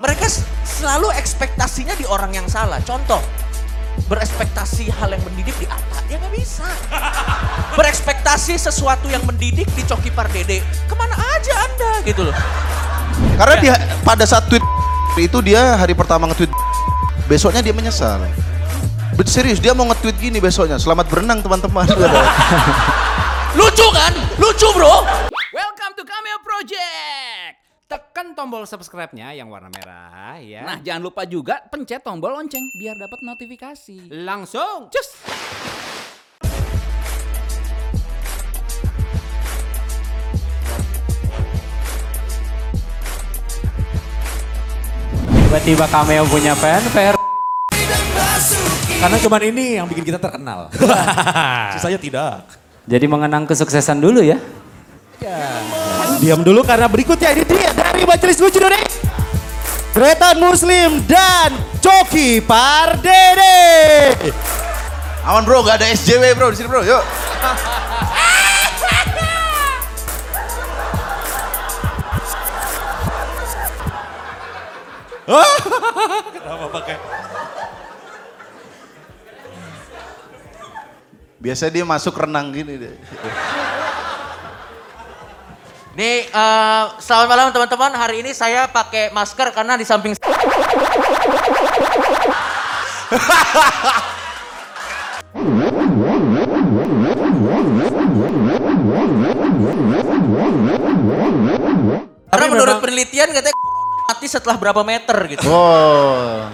mereka selalu ekspektasinya di orang yang salah. Contoh, berekspektasi hal yang mendidik di Atta, ya nggak bisa. Berekspektasi sesuatu yang mendidik di Coki Pardede, ke mana aja anda gitu loh. Karena dia pada saat tweet itu dia hari pertama nge-tweet besoknya dia menyesal. Bet serius dia mau nge-tweet gini besoknya. Selamat berenang teman-teman. Lucu kan? Lucu bro. Welcome to Cameo Project. Tekan tombol subscribe-nya yang warna merah ya. Nah, jangan lupa juga pencet tombol lonceng biar dapat notifikasi. langsung cus. Tiba-tiba cameo punya fanfare. Karena cuman ini yang bikin kita terkenal. Sisanya tidak. Jadi mengenang kesuksesan dulu ya. Diam dulu karena berikutnya ini dia dari Majelis Lucu Indonesia. Tretan Muslim dan Coki Pardede. Aman bro, gak ada SJW bro di sini bro. Yuk. Kenapa pakai? Biasa dia masuk renang gini deh. Nih, eh, selamat malam teman-teman. Hari ini saya pakai masker karena di samping Karena menurut penelitian katanya mati setelah berapa meter gitu. Oh.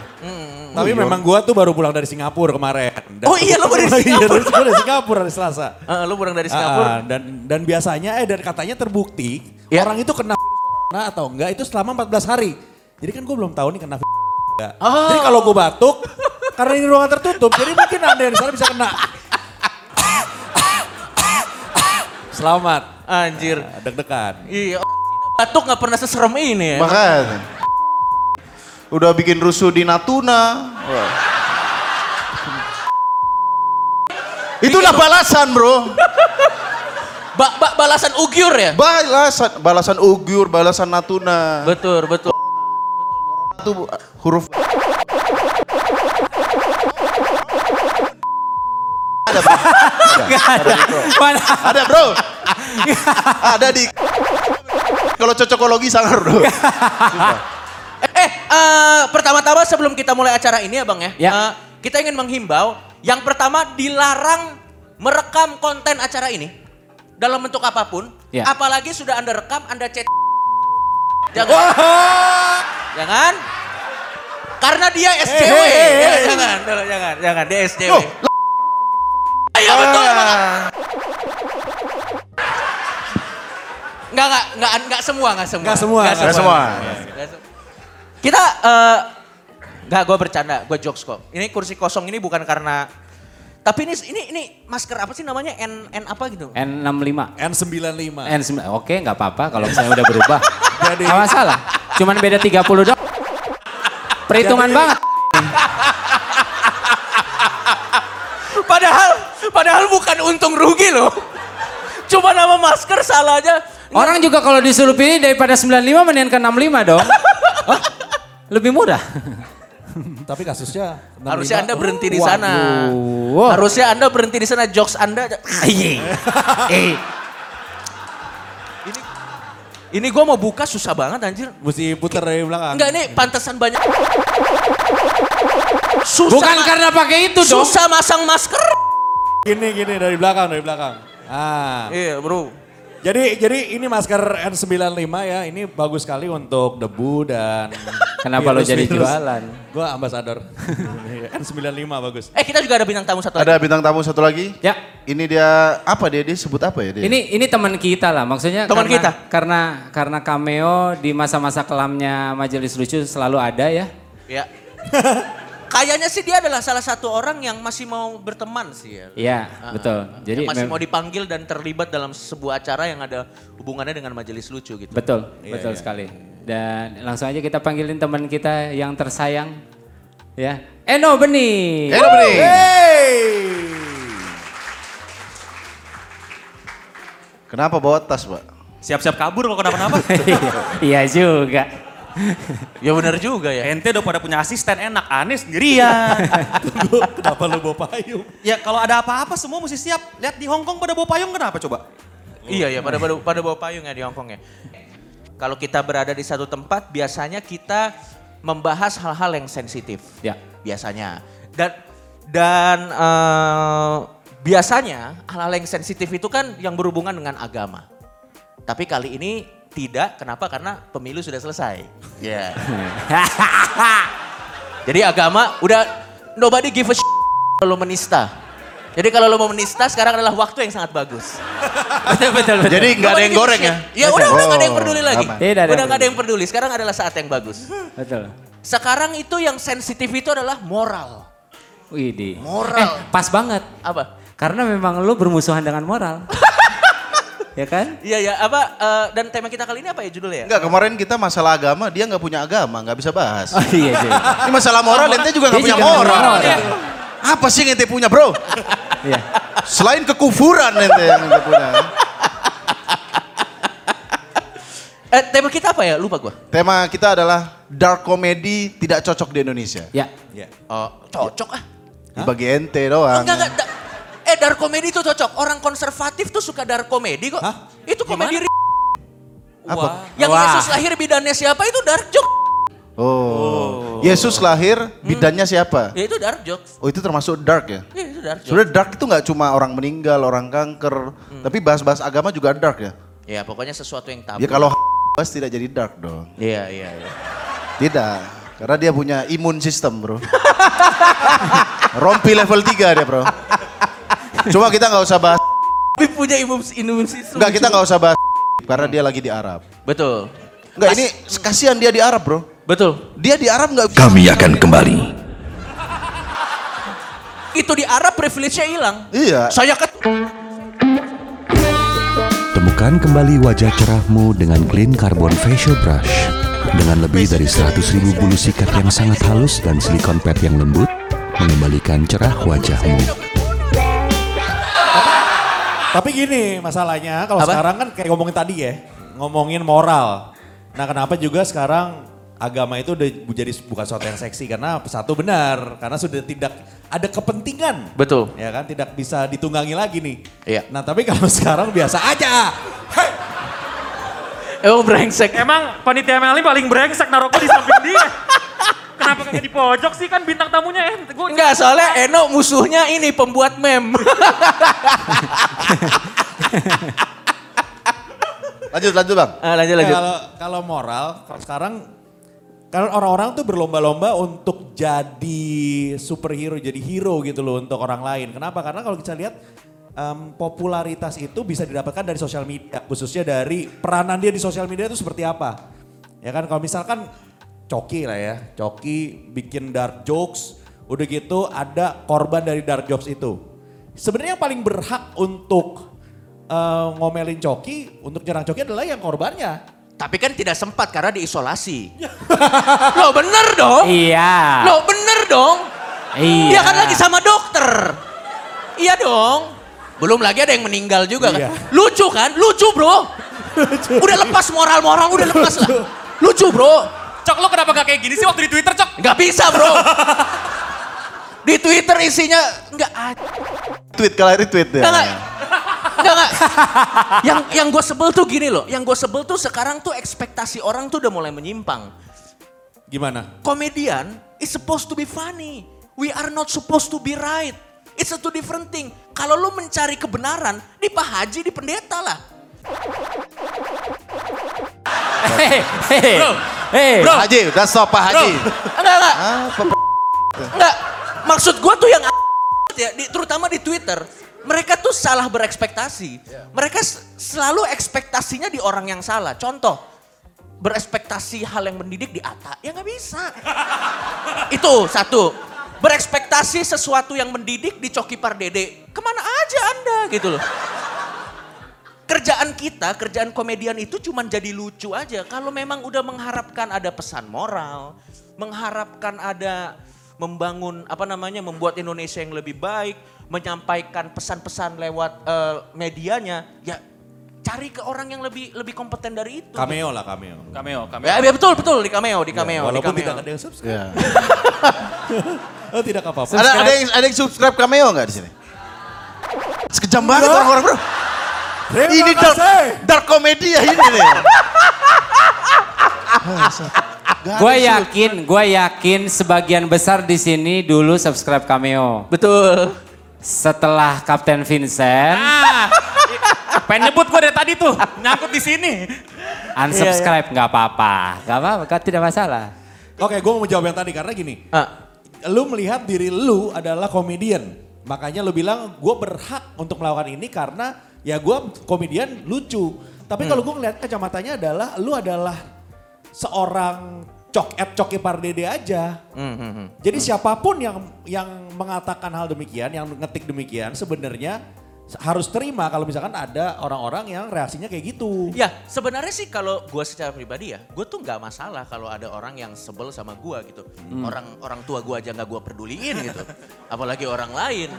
Tapi memang gua tuh baru pulang dari Singapura kemarin. Dan- Oh iya, lu baru dari Iya, Singapura. dari, gua dari Singapura hari Selasa. Eh, lu pulang dari Singapura. Ah, dan dan biasanya eh dan katanya terbukti Ya. orang itu kena virus corona atau enggak itu selama 14 hari. Jadi kan gue belum tahu nih kena virus enggak. Oh. Jadi kalau gue batuk karena ini ruangan tertutup, jadi mungkin anda yang di sana bisa kena. Selamat. Anjir. Nah, Deg-degan. Iya, orang Cina batuk nggak pernah seserem ini ya. Makanya. Udah bikin rusuh di Natuna. Wah. Itulah balasan bro. Ba- ba- balasan ugyur ya? Balasan, balasan Ugyur, balasan Natuna. Betul, betul. Itu huruf ada bro. Ada, bro. Mana? Ada bro. Ada di kalau cocokologi sangar bro. Eh, eh, pertama-tama sebelum kita mulai acara ini ya Bang ya. Ya. eh, kita ingin menghimbau yang pertama dilarang merekam konten acara ini dalam bentuk apa pun. Ya. Apalagi sudah Anda rekam, Anda chat. Jangan. Jangan. Karena dia SJW. Ya, jangan, jangan, jangan, dia SJW. Loh, Iya betul Bang. Enggak, enggak, enggak, enggak semua, enggak semua. Nggak semua, Nggak nggak semua. Nggak se- Kita, eh enggak, gue bercanda, gue jokes kok. Ini kursi kosong ini bukan karena, tapi ini ini ini masker apa sih namanya? N N apa gitu? N65. N95. N9. Oke, nggak apa-apa kalau misalnya udah berubah. Jadi- Nggak masalah. Cuman beda 30 dong. Perhitungan banget. Padahal, padahal bukan untung rugi loh. Cuma nama masker salah aja. Orang juga kalau disuruh pilih daripada 95 mendingan ke 65 dong. Lebih murah. Tapi kasusnya 65. Harusnya Anda berhenti di Waduh. sana. Harusnya Anda berhenti di sana, jokes Anda. Iya. Eh, Ini ini gue mau buka susah banget anjir. Mesti putar dari belakang. Enggak nih pantesan banyak. Susah Bukan ma- karena pakai itu dong. susah masang masker. Gini gini dari belakang dari belakang. Ah. Iya bro. Jadi jadi ini masker N95 ya, ini bagus sekali untuk debu dan Kenapa lo jadi jualan? Gua ambasador. N95 bagus. Eh kita juga ada bintang tamu satu lagi. ada bintang tamu satu lagi. Ya, Ini dia apa dia? Dia sebut apa ya dia? ini ini teman kita lah. Maksudnya Teman karena, kita? Karena karena cameo di masa-masa kelamnya Majelis Lucu selalu ada ya. Ya. Kayaknya sih dia adalah salah satu orang yang masih mau berteman sih ya. Iya, Ah, betul. Jadi yang masih mau dipanggil dan terlibat dalam sebuah acara yang ada hubungannya dengan majelis lucu gitu. betul, betul sekali. Dan langsung aja kita panggilin teman kita yang tersayang ya. Eno Beni. Halo Bri. Kenapa bawa tas, Pak? Siap-siap kabur kalau kenapa-napa. iya juga. Ya benar juga ya. Ente udah pada punya asisten enak, aneh sendirian. Tunggu, kenapa lu bawa payung? ya kalau ada apa-apa semua mesti siap. Lihat di Hong Kong pada bawa payung kenapa coba? Iya ya, pada, pada pada bawa payung ya di Hongkong ya. Kalau kita berada di satu tempat, biasanya kita membahas hal-hal yang sensitif. Ya. Biasanya. Dan dan eh, biasanya hal-hal yang sensitif itu kan yang berhubungan dengan agama. Tapi kali ini tidak. Kenapa? Karena pemilu sudah selesai. Ya. Jadi agama udah nobody give a shit kalau lo menista. Jadi kalau lo mau menista sekarang adalah waktu yang sangat bagus. betul betul betul. Jadi nggak ada yang goreng ya? Ya udah udah nggak ada yang peduli lagi. aman. Tidak Udah nggak ada yang peduli. Sekarang adalah saat yang bagus. betul. Sekarang itu yang sensitif itu adalah moral. Widih. Moral. Eh, pas banget. Apa? Karena memang lu bermusuhan dengan moral. ya kan? Iya ya apa? eh, dan tema kita kali ini apa ya judulnya? ya? Enggak, kemarin kita masalah agama, dia nggak punya agama, nggak bisa bahas. Oh iya iya. Ini masalah moral, ente juga nggak punya juga nggak moral. punya Apa sih yang ente punya bro? Iya. Selain kekufuran ente yang ente punya. Eh, tema kita apa ya? Lupa gua. Tema kita adalah dark comedy tidak cocok di Indonesia. Ya. Oh, cocok ah. Di bagi ente doang. Enggak enggak. Da- eh dark comedy itu cocok. Orang konservatif tuh suka dark comedy kok. Itu komedi ri- Apa? Yang Wah. Yesus lahir bidannya siapa itu dark joke. Oh. Yesus lahir, bidannya siapa? Ya itu dark jokes. Oh itu termasuk dark ya? Ya, itu dark jokes. Sebenarnya dark itu nggak cuma orang meninggal, orang kanker, tapi bahas-bahas agama juga dark ya. Ya pokoknya sesuatu yang tabu. Ya kalau bahas tidak jadi dark dong. Iya iya iya. Tidak, karena dia punya imun sistem bro. Rompi level 3 dia bro. Cuma kita nggak usah bahas, Tapi punya imun imun sistem. nggak kita nggak usah bahas karena dia lagi di Arab. Betul. Nggak ini kasihan dia di Arab bro. Betul. Dia di Arab nggak Kami akan kembali. Itu di Arab privilege-nya hilang. Iya. Saya ke Temukan kembali wajah cerahmu dengan Clean Carbon Facial Brush. Dengan lebih dari 100.000 bulu sikat yang sangat halus dan silikon pad yang lembut, mengembalikan cerah wajahmu. Tapi gini masalahnya kalau Apa? sekarang kan kayak ngomongin tadi ya, ngomongin moral. Nah kenapa juga sekarang agama itu udah jadi bukan sesuatu yang seksi karena satu benar karena sudah tidak ada kepentingan. Betul. Ya kan tidak bisa ditunggangi lagi nih. Iya. Nah tapi kalau sekarang biasa aja. Emang brengsek. Emang panitia Meli paling brengsek naruh gua di samping dia. Kenapa kagak di pojok sih kan bintang tamunya eh. Gua Enggak, soalnya Eno musuhnya ini pembuat meme. Lanjut lanjut bang. Ah, lanjut lanjut. Kalau kalau moral kalau sekarang kan orang-orang tuh berlomba-lomba untuk jadi superhero, jadi hero gitu loh untuk orang lain. Kenapa? Karena kalau kita lihat em, popularitas itu bisa didapatkan dari sosial media, khususnya dari peranan dia di sosial media itu seperti apa. Ya kan kalau misalkan Coki lah ya, Coki bikin dark jokes, udah gitu ada korban dari dark jokes itu. Sebenarnya yang paling berhak untuk eh, ngomelin Coki, untuk nyerang Coki adalah yang korbannya. Tapi kan tidak sempat karena diisolasi. Loh bener dong. Iya. Loh bener dong. Iya. Dia kan lagi sama dokter. Iya dong. Belum lagi ada yang meninggal juga kan. Iya. Lucu kan? Lucu bro. Udah lepas moral-moral, udah lepas lah. Lucu bro. Cok lo kenapa gak kayak gini sih waktu di Twitter Cok? Nggak bisa bro. Di Twitter isinya nggak ada. Tweet kalau retweet ya. Enggak, enggak. Enggak, enggak. Yang yang gue sebel tuh gini loh. Yang gue sebel tuh sekarang tuh ekspektasi orang tuh udah mulai menyimpang. Gimana? Komedian is supposed to be funny. We are not supposed to be right. It's a two different thing. Kalau lu mencari kebenaran, di Pak Haji, di pendeta lah. Hei, hei. Hei. Bro. Haji, udah stop Pak Haji. Enggak, enggak. Apa Enggak. Maksud gue tuh yang ya, di, terutama di Twitter. Mereka tuh salah berekspektasi. Mereka s- selalu ekspektasinya di orang yang salah. Contoh, berekspektasi hal yang mendidik di Atta, ya nggak bisa. Itu satu. Berekspektasi sesuatu yang mendidik di Coki Pardede, ke mana aja anda gitu loh. Kerjaan kita, kerjaan komedian itu cuma jadi lucu aja. Kalau memang udah mengharapkan ada pesan moral, mengharapkan ada membangun apa namanya, membuat Indonesia yang lebih baik, menyampaikan pesan-pesan lewat eh, medianya, ya cari ke orang yang lebih lebih kompeten dari itu. Cameo lah cameo. Cameo, cameo. Ya, ya, betul betul di cameo, di cameo, di Walaupun cameo. tidak ada yang subscribe. Ya. Oh tidak apa-apa. Ada ada yang ada yang subscribe cameo nggak di sini? Sekejam banget orang-orang bro. Terima ini dark, dark comedy ya ini nih. Gue yakin, gue yakin sebagian besar di sini dulu subscribe cameo. Betul. Setelah Kapten Vincent, Ah, pengen nyebut gue dari tadi tuh, nyangkut di sini. unsubscribe nggak apa-apa, nggak apa-apa, tidak masalah. Oke, gue mau jawab yang tadi karena gini. Ah, Lu melihat diri lu adalah komedian. Makanya lu bilang gue berhak untuk melakukan ini karena ya gue komedian lucu. Tapi kalau gue ngeliat kacamatanya adalah lu adalah seorang cok at coki pardede aja. Jadi siapa pun yang yang mengatakan hal demikian, yang ngetik demikian sebenarnya harus terima kalau misalkan ada orang-orang yang reaksinya kayak gitu. Ya sebenarnya sih kalau gue secara pribadi ya, gue tuh nggak masalah kalau ada orang yang sebel sama gue gitu. Orang orang tua gue aja nggak gue peduliin gitu, apalagi orang lain.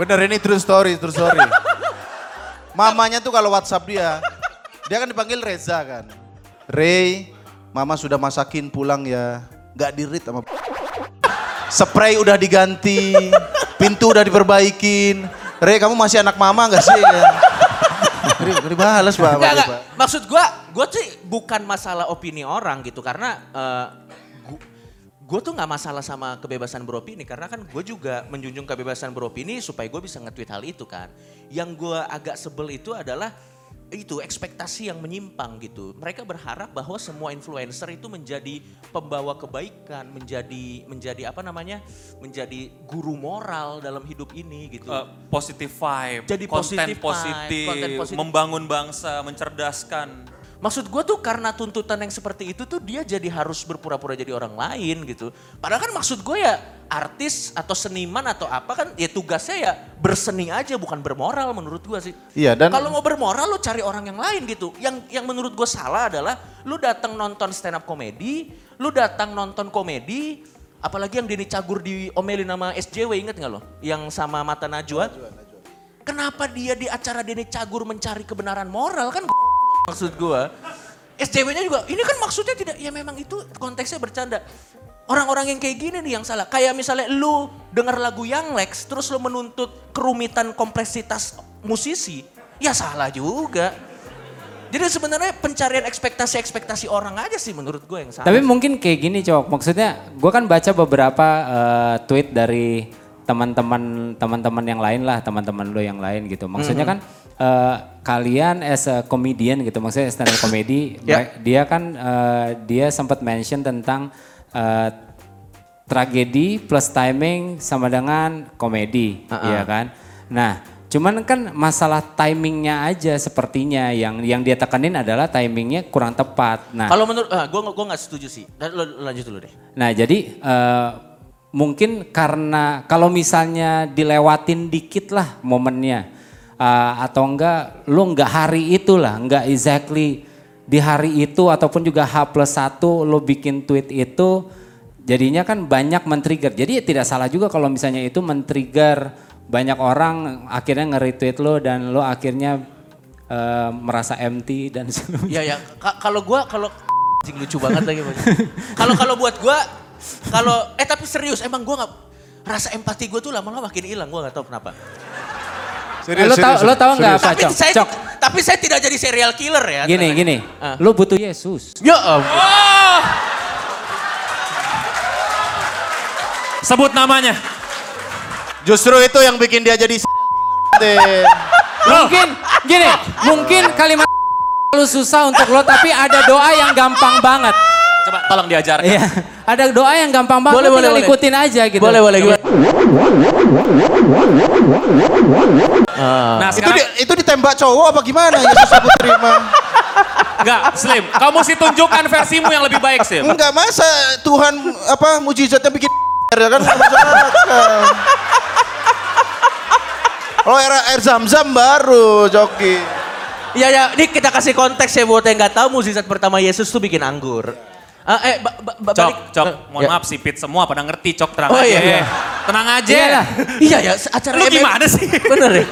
Bener ini true story, true story. Mamanya tuh kalau WhatsApp dia, dia kan dipanggil Reza kan. Ray, mama sudah masakin pulang ya. Gak dirit sama Spray udah diganti, pintu udah diperbaikin. Ray, kamu masih anak mama gak sih? Ya. Ray balas pak. Maksud gue, gue sih bukan masalah opini orang gitu. Karena gue tuh nggak masalah sama kebebasan beropini. Karena kan gue juga menjunjung kebebasan beropini supaya gue bisa nge-tweet hal itu kan. Yang gue agak sebel itu adalah itu ekspektasi yang menyimpang gitu. Mereka berharap bahwa semua influencer itu menjadi pembawa kebaikan, menjadi menjadi apa namanya? menjadi guru moral dalam hidup ini gitu. Eh, positive vibe, Jadi konten positive vibe, positif, konten positif. membangun bangsa, mencerdaskan. Maksud gue tuh karena tuntutan yang seperti itu tuh dia jadi harus berpura-pura jadi orang lain gitu. Padahal kan maksud gue ya artis atau seniman atau apa kan ya tugasnya ya berseni aja bukan bermoral menurut gue sih. Iya, dan- kalau mau bermoral lu cari orang yang lain gitu. Yang yang menurut gue salah adalah lu datang nonton stand up komedi, lu datang nonton komedi, apalagi yang Denny Cagur diomelin sama SJW inget nggak lo? Yang sama Mata Najwa. Kenapa dia di acara Denny Cagur mencari kebenaran moral kan maksud gua. SJW-nya juga, ini kan maksudnya tidak, ya memang itu konteksnya bercanda. Orang-orang yang kayak gini nih yang salah. Kayak misalnya lu denger lagu Young Lex, terus lu menuntut kerumitan kompleksitas musisi, ya salah juga. Jadi sebenarnya pencarian ekspektasi-ekspektasi orang aja sih menurut gue yang salah. Tapi mungkin kayak gini cowok, maksudnya gue kan baca beberapa eh, tweet dari teman-teman teman-teman yang lain lah, teman-teman lo yang lain gitu. Maksudnya kan eh, kalian as a comedian gitu, maksudnya stand up comedy, Ya. mere- dia kan eh, dia sempat mention tentang eh, tragedi plus timing sama dengan komedi, ya kan? Nah, cuman kan masalah timingnya aja sepertinya yang yang dia tekanin adalah timingnya kurang tepat. Nah, Kalau menurut, ah, gue gue nggak setuju sih. Lo, lanjut dulu deh. Nah jadi eh, mungkin karena kalau misalnya dilewatin dikit lah momennya eh, atau enggak lu enggak hari itu lah enggak exactly di hari itu ataupun juga H plus satu lu bikin tweet itu jadinya kan banyak men-trigger. Jadi tidak salah juga kalau misalnya itu men-trigger banyak orang akhirnya nge-retweet lo dan lo akhirnya eh, merasa empty dan. Ya ya, Ka- kalau gua kalau anjing lucu banget lagi. Kalau kalau buat gua kalau eh tapi serius emang gua nggak rasa empati gua tuh lama-lama makin hilang, gua nggak tahu kenapa. Eh, lo tau lo tau nggak apa tapi cok? saya Cok. tapi saya tidak jadi serial killer ya. Gini tenang gini, Ah. lo butuh Yesus. Ya ampun. Sebut namanya. Justru itu yang bikin dia jadi. Mungkin gini, mungkin kalimat lu susah untuk lo tapi ada doa yang gampang banget. Coba tolong diajarkan. Iya, ada doa yang gampang banget. Boleh, boleh, tinggal boleh. ikutin aja gitu. Boleh boleh gimana? Nah Itu di- itu ditembak cowok apa gimana Yesus aku terima? enggak Slim, kamu mesti tunjukkan versimu yang lebih baik Slim. Enggak masa Tuhan apa mujizatnya bikin ya kan nggak masuk akal. Kalau era air zam-zam baru joki. Ya ya, ini kita kasih konteks ya buat yang nggak tahu mukjizat pertama Yesus tuh bikin anggur. Ah, eh, ba, ba, ba- Cok, balik. Cok, Eh, mohon ya. maaf si Pit semua pada ngerti Cok, tenang Oh, aja. iya, iya. Tenang aja. Iyalah. Iya ya, acara Lu MM gimana sih? Bener ya?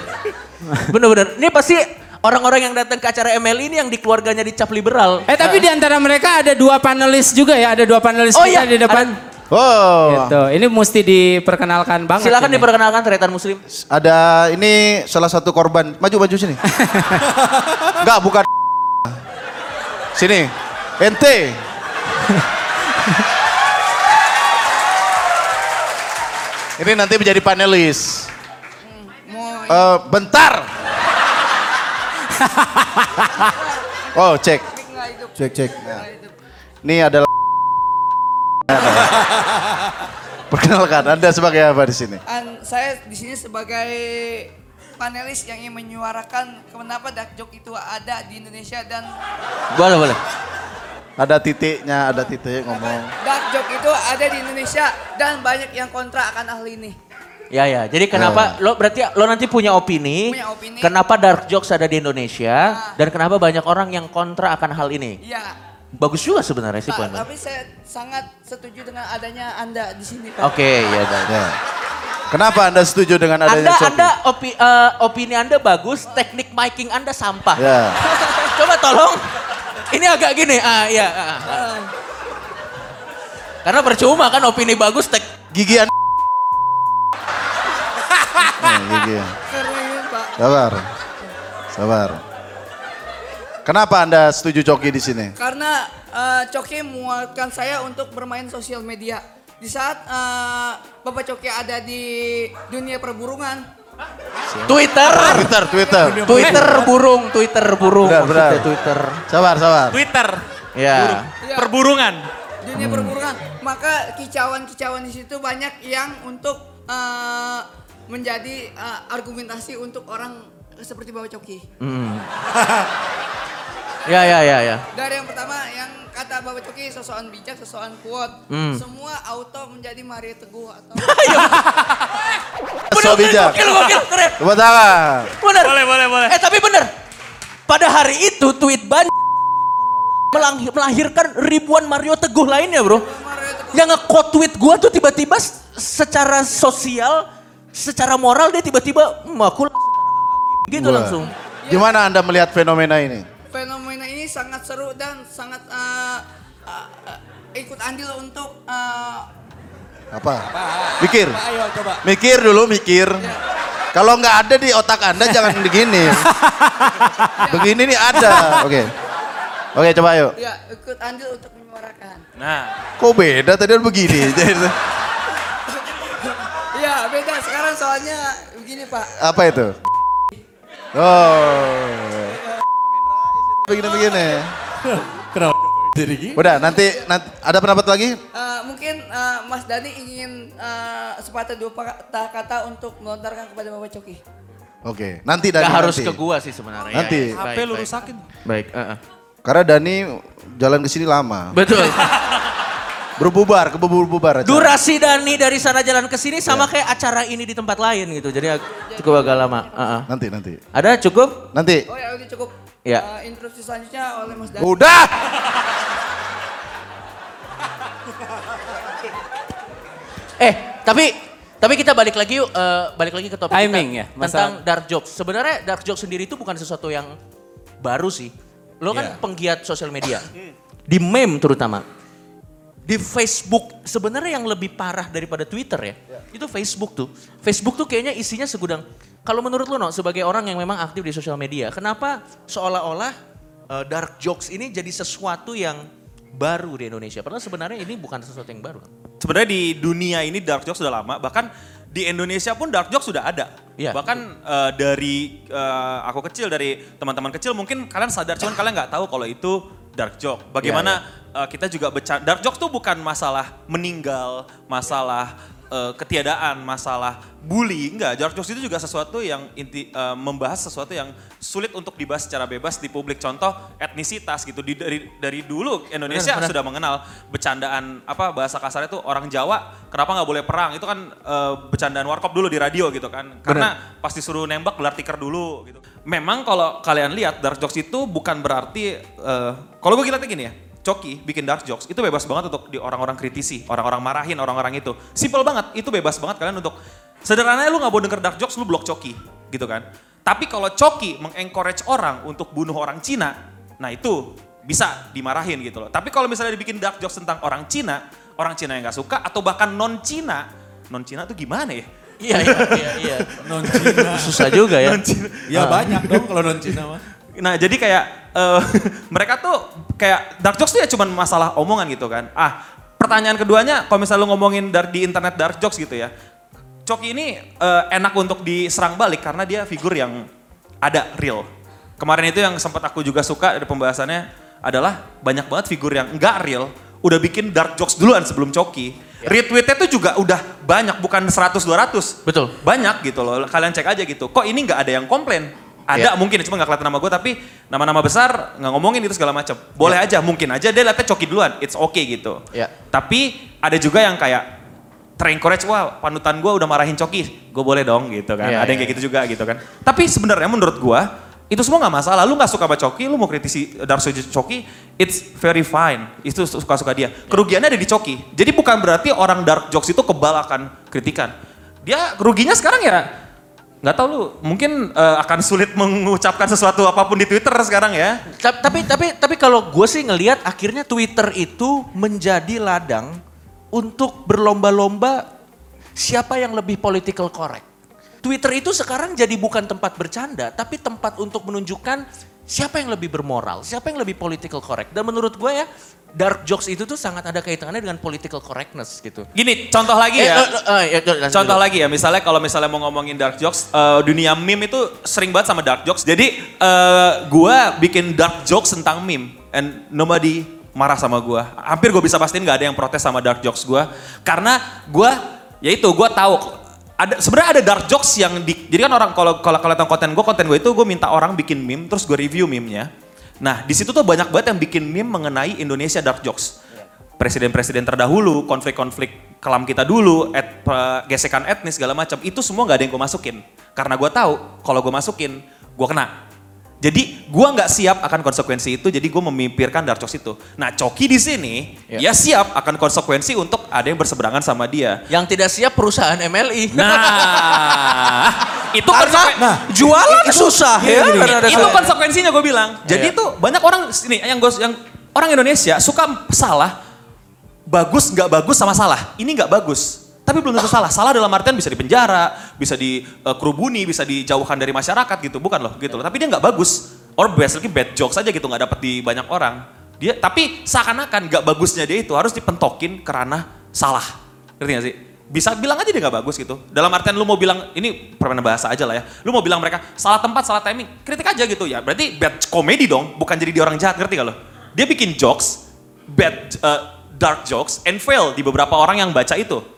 Bener-bener. Ini pasti orang-orang yang datang ke acara ML ini yang di keluarganya dicap liberal. Eh tapi di antara mereka ada dua panelis juga ya, ada dua panelis Oh kita iya, di depan. Oh, Gitu. Ini mesti diperkenalkan banget. Silakan ini. diperkenalkan Tretan Muslim. ada ini salah satu korban. Maju maju sini. Enggak, bukan. Sini. Ente. Ini nanti menjadi panelis. Eh, bentar. oh, cek. Cek, cek. Nah. Ini adalah Perkenalkan, Anda sebagai apa di sini? An, saya di sini sebagai panelis yang ingin menyuarakan kenapa dark joke itu ada di Indonesia dan Boleh, boleh. Ada titiknya, ada titik ngomong. dark joke itu ada di Indonesia dan banyak yang kontra akan hal ini. Ya ya, jadi kenapa lo berarti lo nanti punya opini, Punya opini. kenapa dark jokes ada di Indonesia dan kenapa banyak orang yang kontra akan hal ini? Iya, Bagus juga sebenarnya sih Pak, tapi saya sangat setuju dengan adanya Anda di sini, Pak. Oke, ya baik. Ya. Kenapa Anda setuju dengan adanya Anda Shopee? Anda opi, eh, opini Anda bagus, teknik miking Anda sampah. Ya. Coba tolong. Ini agak gini, ah iya. ah, ah. Karena percuma kan opini bagus tek Gigi Anda. Nah, gigi. Karena ini, Pak. Sabar. Sabar. Kenapa Anda setuju Coki di sini? Karena eh, Coki menguatkan saya untuk bermain sosial media. Di saat eh, Bapak Coki ada di dunia perburungan, Twitter. Twitter, Twitter. Twitter burung, Twitter burung. Benar, benar. Twitter. Sabar, sabar. Twitter, Ya. ya, perburungan. dunia perburungan, maka kicauan-kicauan di situ banyak yang untuk eh, menjadi eh, argumentasi untuk orang seperti Bapak Coki. Ya ya ya ya. Dari yang pertama yang kata Bapak Coki sosokan bijak, sosokan kuat, semua auto menjadi Mario Teguh atau So bijak. Gokil, gokil, keren. Tepuk tangan. Bener. Boleh, boleh, boleh. Eh tapi bener. Pada hari itu tweet ban melahirkan ribuan Mario Teguh lainnya bro. Mario Teguh. Yang nge-quote tweet gua tuh tiba-tiba secara sosial, secara moral dia tiba-tiba, hmm, aku lah secara agim." gitu Wah. langsung. Gimana Anda melihat fenomena ini? Fenomena ini sangat seru dan sangat eh, eh, eh, ikut andil untuk eh, Apa? Mikir. Ayo coba. Mikir dulu, mikir. Kalau nggak ada di otak Anda jangan begini. Begini nih ada. Oke. Oke, coba ayo. ya ikut andil untuk menyuarakan. Nah, Kok beda tadi kan begini. Ya beda sekarang soalnya begini Pak. Apa itu? Oh. Begini-begini. Kenapa jadi gini? Udah, nanti, nanti ada pendapat lagi? Eh, mungkin eh, Mas Dani ingin eh, sepatah dua kata kata untuk melontarkan kepada Bapak Coki. Oke, nanti Dani Gak harus nanti. ke gua sih sebenarnya. Nanti. Ya, ya. Baik, HP lu baik. rusakin. Baik, eh, eh. Karena Dani jalan ke sini lama. betul. Berbubar, kebubur-bubar aja. Durasi Dani dari sana jalan ke sini sama kayak acara ini di tempat lain gitu. Jadi cukup agak lama. Eh, eh. Nanti, nanti. Ada cukup? Nanti. Oh ya cukup. Ya. Eh, instruksi selanjutnya oleh Mas Dani. Udah! Eh, tapi tapi kita balik lagi yuk, eh, balik lagi ke topik Timing kita ya, masalah- tentang dark jokes. Sebenarnya dark jokes sendiri itu bukan sesuatu yang baru sih. Lo kan Iya. penggiat sosial media. Di meme terutama. Di Facebook sebenarnya yang lebih parah daripada Twitter ya. Itu Facebook tuh. Facebook tuh kayaknya isinya segudang. Kalau menurut lo no, sebagai orang yang memang aktif di sosial media, kenapa seolah-olah eh, dark jokes ini jadi sesuatu yang baru di Indonesia? Padahal sebenarnya ini bukan sesuatu yang baru. sebenarnya di dunia ini dark jokes sudah lama, bahkan di Indonesia pun dark jokes sudah ada. Iya. Bahkan eh, dari eh, aku kecil, dari teman-teman kecil mungkin kalian sadar, cuman kalian nggak tahu kalau itu dark joke. Bagaimana eh, kita juga bercanda, dark jokes tuh bukan masalah meninggal, masalah eh, ketiadaan, masalah bully, enggak. Dark jokes itu juga sesuatu yang inti, eh, membahas sesuatu yang sulit untuk dibahas secara bebas di publik. Contoh etnisitas gitu. Di, dari dari dulu Indonesia Benar, benar. sudah mengenal bercandaan apa bahasa kasarnya itu orang Jawa kenapa nggak boleh perang itu kan eh, bercandaan warkop dulu di radio gitu kan karena pas disuruh nembak gelar tikar dulu gitu. Memang kalau kalian lihat dark jokes itu bukan berarti eh, kalau gue lihatnya gini ya. Coki bikin dark jokes itu bebas banget untuk di orang-orang kritisi, orang-orang marahin orang-orang itu. Simple banget, itu bebas banget kalian untuk sederhananya lu nggak mau denger dark jokes lu blok Coki gitu kan. Tapi kalau Coki mengencourage orang untuk bunuh orang Cina, nah itu bisa dimarahin gitu loh. Tapi kalau misalnya dibikin dark jokes tentang orang Cina, orang Cina yang nggak suka atau bahkan non Cina, non Cina tuh gimana ya? Iya, iya, iya. iya. Susah juga ya. Non Cina. Ya banyak dong kalau non Cina mah. Nah jadi kayak eh, mereka tuh kayak dark jokes tuh ya cuman masalah omongan gitu kan. Ah pertanyaan keduanya kalau misalnya lu ngomongin dar- di internet dark jokes gitu ya. Coki ini eh, enak untuk diserang balik karena dia figur yang ada real. Kemarin itu yang sempat aku juga suka dari pembahasannya adalah banyak banget figur yang enggak real udah bikin dark jokes duluan sebelum Coki. Retweetnya tuh juga udah banyak bukan 100-200. Betul. Banyak gitu loh, kalian cek aja gitu. Kok ini nggak ada yang komplain? Ada Iya. mungkin, cuma nggak kelihatan nama gue, tapi nama-nama besar nggak ngomongin itu segala macam. Boleh aja, mungkin aja dia liatnya coki duluan, it's okay gitu. Iya. Tapi ada juga yang kayak terencourage, wah panutan gue udah marahin coki, gue boleh dong gitu kan. Iya, ada yang iya, kayak gitu juga gitu kan. Tapi sebenarnya menurut gue, itu semua nggak masalah. Lu nggak suka sama Coki, lu mau kritisi Dark Souls Coki, it's very fine. Itu suka-suka dia. Kerugiannya ada di Coki. Jadi bukan berarti orang Dark Jokes itu kebal akan kritikan. Dia keruginya sekarang ya nggak tahu lu mungkin eh, akan sulit mengucapkan sesuatu apa pun di Twitter sekarang ya. Ta- Tapi tapi tapi kalau gue sih ngelihat akhirnya Twitter itu menjadi ladang untuk berlomba-lomba siapa yang lebih political correct. Twitter itu sekarang jadi bukan tempat bercanda, tapi tempat untuk menunjukkan siapa yang lebih bermoral, siapa yang lebih political correct. Dan menurut gue ya, dark jokes itu tuh sangat ada kaitannya dengan political correctness gitu. Gini, contoh lagi Eh, ya. eh, eh, Contoh dulu. lagi ya, misalnya kalau misalnya mau ngomongin dark jokes, eh, dunia meme itu sering banget sama dark jokes. Jadi eh, gua bikin dark jokes tentang meme, and nobody marah sama gua. Hampir gue bisa pastiin nggak ada yang protes sama dark jokes gua, karena gua, ya itu gua tahu ada sebenarnya ada dark jokes yang di, jadi kan orang kalau kalau kalian tahu konten gue konten gue itu gue minta orang bikin meme terus gue review meme-nya. Nah di situ tuh banyak banget yang bikin meme mengenai Indonesia dark jokes presiden-presiden terdahulu, konflik-konflik kelam kita dulu, et, gesekan etnis segala macam, itu semua nggak ada yang gue masukin. Karena gue tahu kalau gue masukin, gue kena. Jadi gue nggak siap akan konsekuensi itu, jadi gue memimpikan dark jokes itu. Nah Coki di sini, Ya. dia siap akan konsekuensi untuk ada yang berseberangan sama dia. Yang tidak siap perusahaan MLI. Nah, itu Karena konsekuen- jualan susah Iya, ya. gini, ada itu saya. konsekuensinya gue bilang. Jadi Iya. tuh banyak orang sini yang gue yang orang Indonesia suka salah, bagus nggak bagus sama salah. Ini nggak bagus. Tapi belum tentu salah. Salah dalam artian bisa dipenjara, bisa dikerubuni, bisa dijauhkan dari masyarakat gitu. Bukan loh gitu loh. Tapi dia nggak bagus. Or basically bad jokes aja gitu nggak dapat di banyak orang. Dia tapi seakan-akan nggak bagusnya dia itu harus dipentokin karena salah. Ngerti gak sih? Bisa bilang aja dia nggak bagus gitu. Dalam artian lu mau bilang ini permainan bahasa aja lah ya. Lu mau bilang mereka salah tempat, salah timing, kritik aja gitu ya. Berarti bad comedy dong, bukan jadi dia orang jahat, ngerti gak lo? Dia bikin jokes, bad uh, dark jokes and fail di beberapa orang yang baca itu.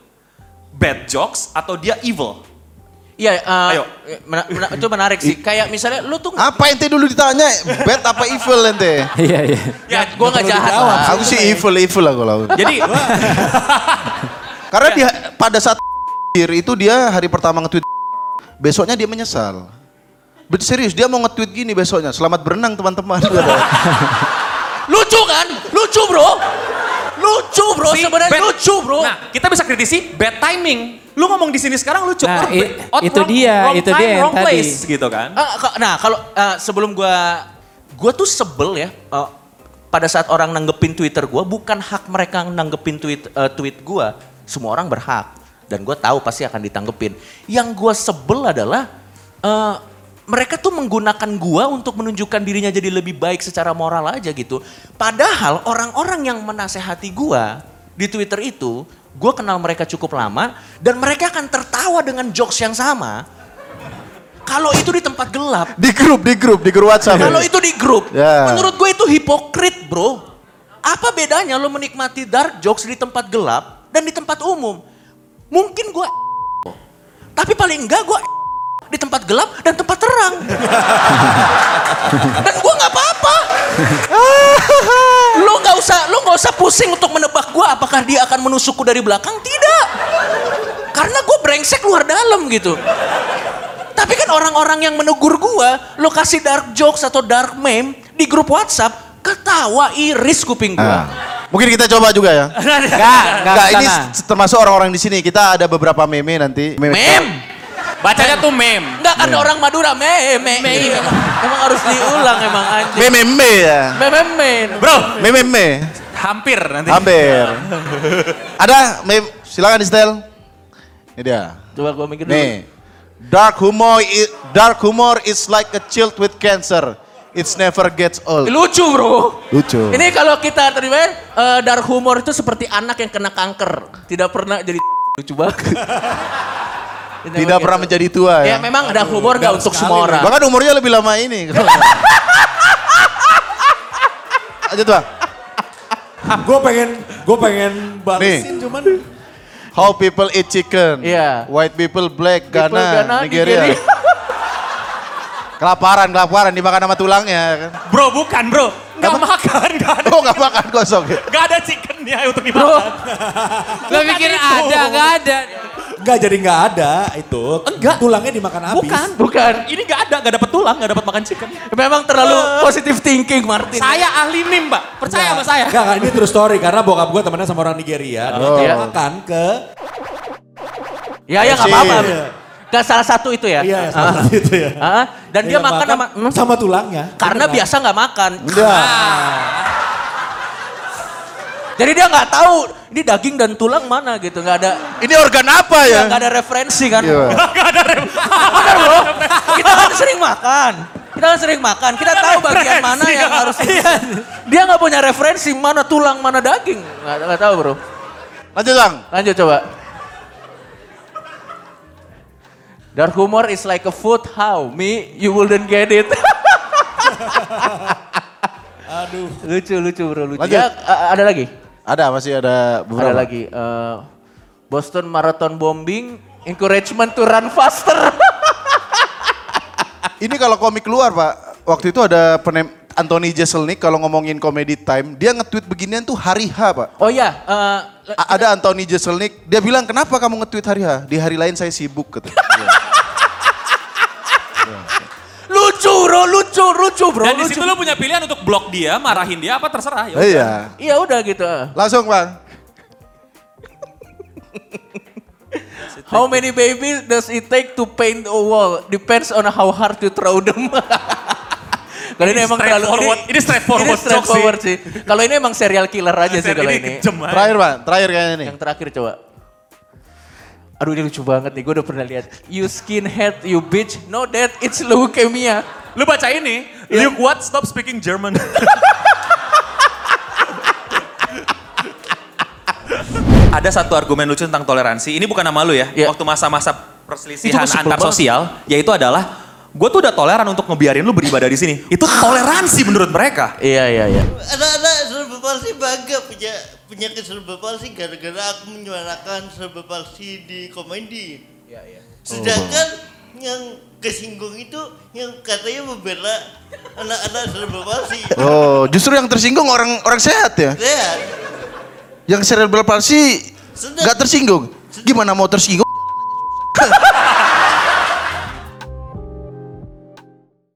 Bad jokes atau dia evil. Iya, eh, Ayo. mena- mena- itu menarik sih. Kayak misalnya lu tuh Apa ente dulu ditanya? Bad apa evil ente? Iya, iya. ya gua nggak jahat lah. Aku sih evil, evil lah kalau. Jadi Karena dia pada saat itu dia hari pertama nge-tweet besoknya dia menyesal. Bet serius dia mau nge-tweet gini besoknya. Selamat berenang teman-teman. Lucu kan? Lucu bro. Lucu bro, si sebenarnya bad- lucu bro. Nah, kita bisa kritisi bad timing. Lu ngomong di sini sekarang lucu. Nah, Or i- bad- or itu wrong- dia, wrong itu time, dia yang wrong tadi. place, gitu kan. Ka- nah kalau eh, sebelum gua gua tuh sebel ya eh, pada saat orang nanggepin Twitter gua bukan hak mereka nanggepin tweet eh, tweet gua. Semua orang berhak dan gua tahu pasti akan ditanggepin. Yang gua sebel adalah eh, mereka tuh menggunakan gua untuk menunjukkan dirinya jadi lebih baik secara moral aja gitu. Padahal orang-orang yang menasehati gua di Twitter itu, gua kenal mereka cukup lama dan mereka akan tertawa dengan jokes yang sama. Kalau itu di tempat gelap, di grup, di grup, di grup WhatsApp. kalau itu di grup, Ya. menurut gue itu hipokrit bro. Apa bedanya lo menikmati dark jokes di tempat gelap dan di tempat umum? Mungkin gue tapi paling enggak gue di tempat gelap dan tempat terang. dan gue nggak apa-apa. lo nggak usah, lo nggak usah pusing untuk menebak gue apakah dia akan menusukku dari belakang? Tidak. Karena gue brengsek luar dalam gitu. Tapi kan orang-orang yang menegur gua, lo kasih dark jokes atau dark meme di grup WhatsApp, ketawa iris kuping gua. Nah, mungkin kita coba juga ya. Enggak, enggak Enggak, ini termasuk orang-orang di sini. Kita ada beberapa meme nanti. Meme? Bacanya tuh meme. Enggak kan orang Madura meme. Emang, emang harus diulang emang anjing. Mememe ya. Meme. Bro, Mememe. hampir nanti. Hampir. Ada mem silakan di setel. Ini dia. Coba gua mikir dulu. Nih. Dark humor dark humor is like a child with cancer. It's never gets old. Lucu bro. Lucu. Ini kalau kita terima eh, dark humor itu seperti anak yang kena kanker. Tidak pernah jadi lucu banget. Tidak pernah menjadi tua Ya ya. memang dark humor gak untuk semua orang. Bahkan umurnya lebih lama ini. Lanjut bang. Gue pengen, gue pengen balesin cuman How people eat chicken. Iya. White people black, People Ghana, Ghana, Nigeria. Nigeria. kelaparan, kelaparan dimakan sama tulangnya. kan. Bro, bukan bro. Nggak makan, nggak ada. Oh nggak makan kosong ya. Nggak ada chickennya untuk dimakan. Lo pikir ada, nggak ada. Enggak jadi nggak ada itu. Enggak. Tulangnya dimakan habis. Bukan. Bukan. Ini nggak ada, nggak dapat tulang, nggak dapat makan chicken. Memang terlalu positive thinking Martin. Saya ahli meme, Mbak. Percaya sama saya. Enggak, enggak, ini true story karena bokap gue temennya sama orang Nigeria. Dia Oh. kalau makan ke Ya ya nggak Sip. apa-apa. Gak salah satu itu ya. iya ya, Ah. salah satu itu ya. Ah, dan dia makan sama hmm, sama tulangnya. karena Beneran. biasa nggak makan. Udah. Jadi dia nggak tahu ini daging dan tulang mana gitu, nggak ada Ini organ apa ya? nggak ada referensi kan. Iya. Benar bro. Kita kan sering makan. Kita kan sering makan. Kita tahu bagian mana yang harus. Dia nggak punya referensi mana tulang mana daging. Nggak nggak tahu bro. Lanjut bang. Lanjut coba. Dark humor is like a food. How? Me, you wouldn't get it. Aduh. Lucu, lucu bro, lucu. Lanjut. Ya, ada lagi? Ada masih ada beberapa. Ada lagi. eh, Boston Marathon Bombing, encouragement to run faster. Ini kalau komik keluar pak, waktu itu ada penem Anthony Jeselnik kalau ngomongin comedy time, dia nge-tweet beginian tuh hari H pak. oh ya, eh, A- ada Anthony Jeselnik, dia bilang kenapa kamu nge-tweet hari H? Di hari lain saya sibuk kata. lucu bro, lucu, lucu bro, Dan di lucu. situ lu punya pilihan untuk blok dia, marahin dia, apa terserah. Ya. Iya. Iya udah gitu. Langsung bang. How many babies does it take to paint a wall? Depends on how hard you throw them. Kalau ini, Ini emang terlalu straightforward- ini straightforward ini straightforward sih. Kalau ini emang serial killer aja sih kalau ini. aja. Terakhir bang, terakhir kayaknya nih. Yang terakhir coba. Aduh ini lucu banget nih, gue udah pernah lihat. You skinhead, you bitch. No that, it's leukemia. Lu baca ini, Luke what? Stop speaking German. Ada satu argumen lucu tentang toleransi. Ini bukan nama lu ya. Iya. Waktu masa-masa perselisihan antar banget. sosial, yaitu adalah gue tuh udah toleran untuk ngebiarin lu beribadah di sini. Itu toleransi menurut mereka. Iya, iya, iya. Serba palsi bangga punya penyakit serba palsi gara-gara aku menyuarakan serba palsi di komedi. Sedangkan yang kesinggung itu yang katanya membela anak-anak serba palsi. Oh, justru yang tersinggung orang orang sehat ya. Lihat, Yang cerebral Sedang- nggak tersinggung. Gimana mau tersinggung?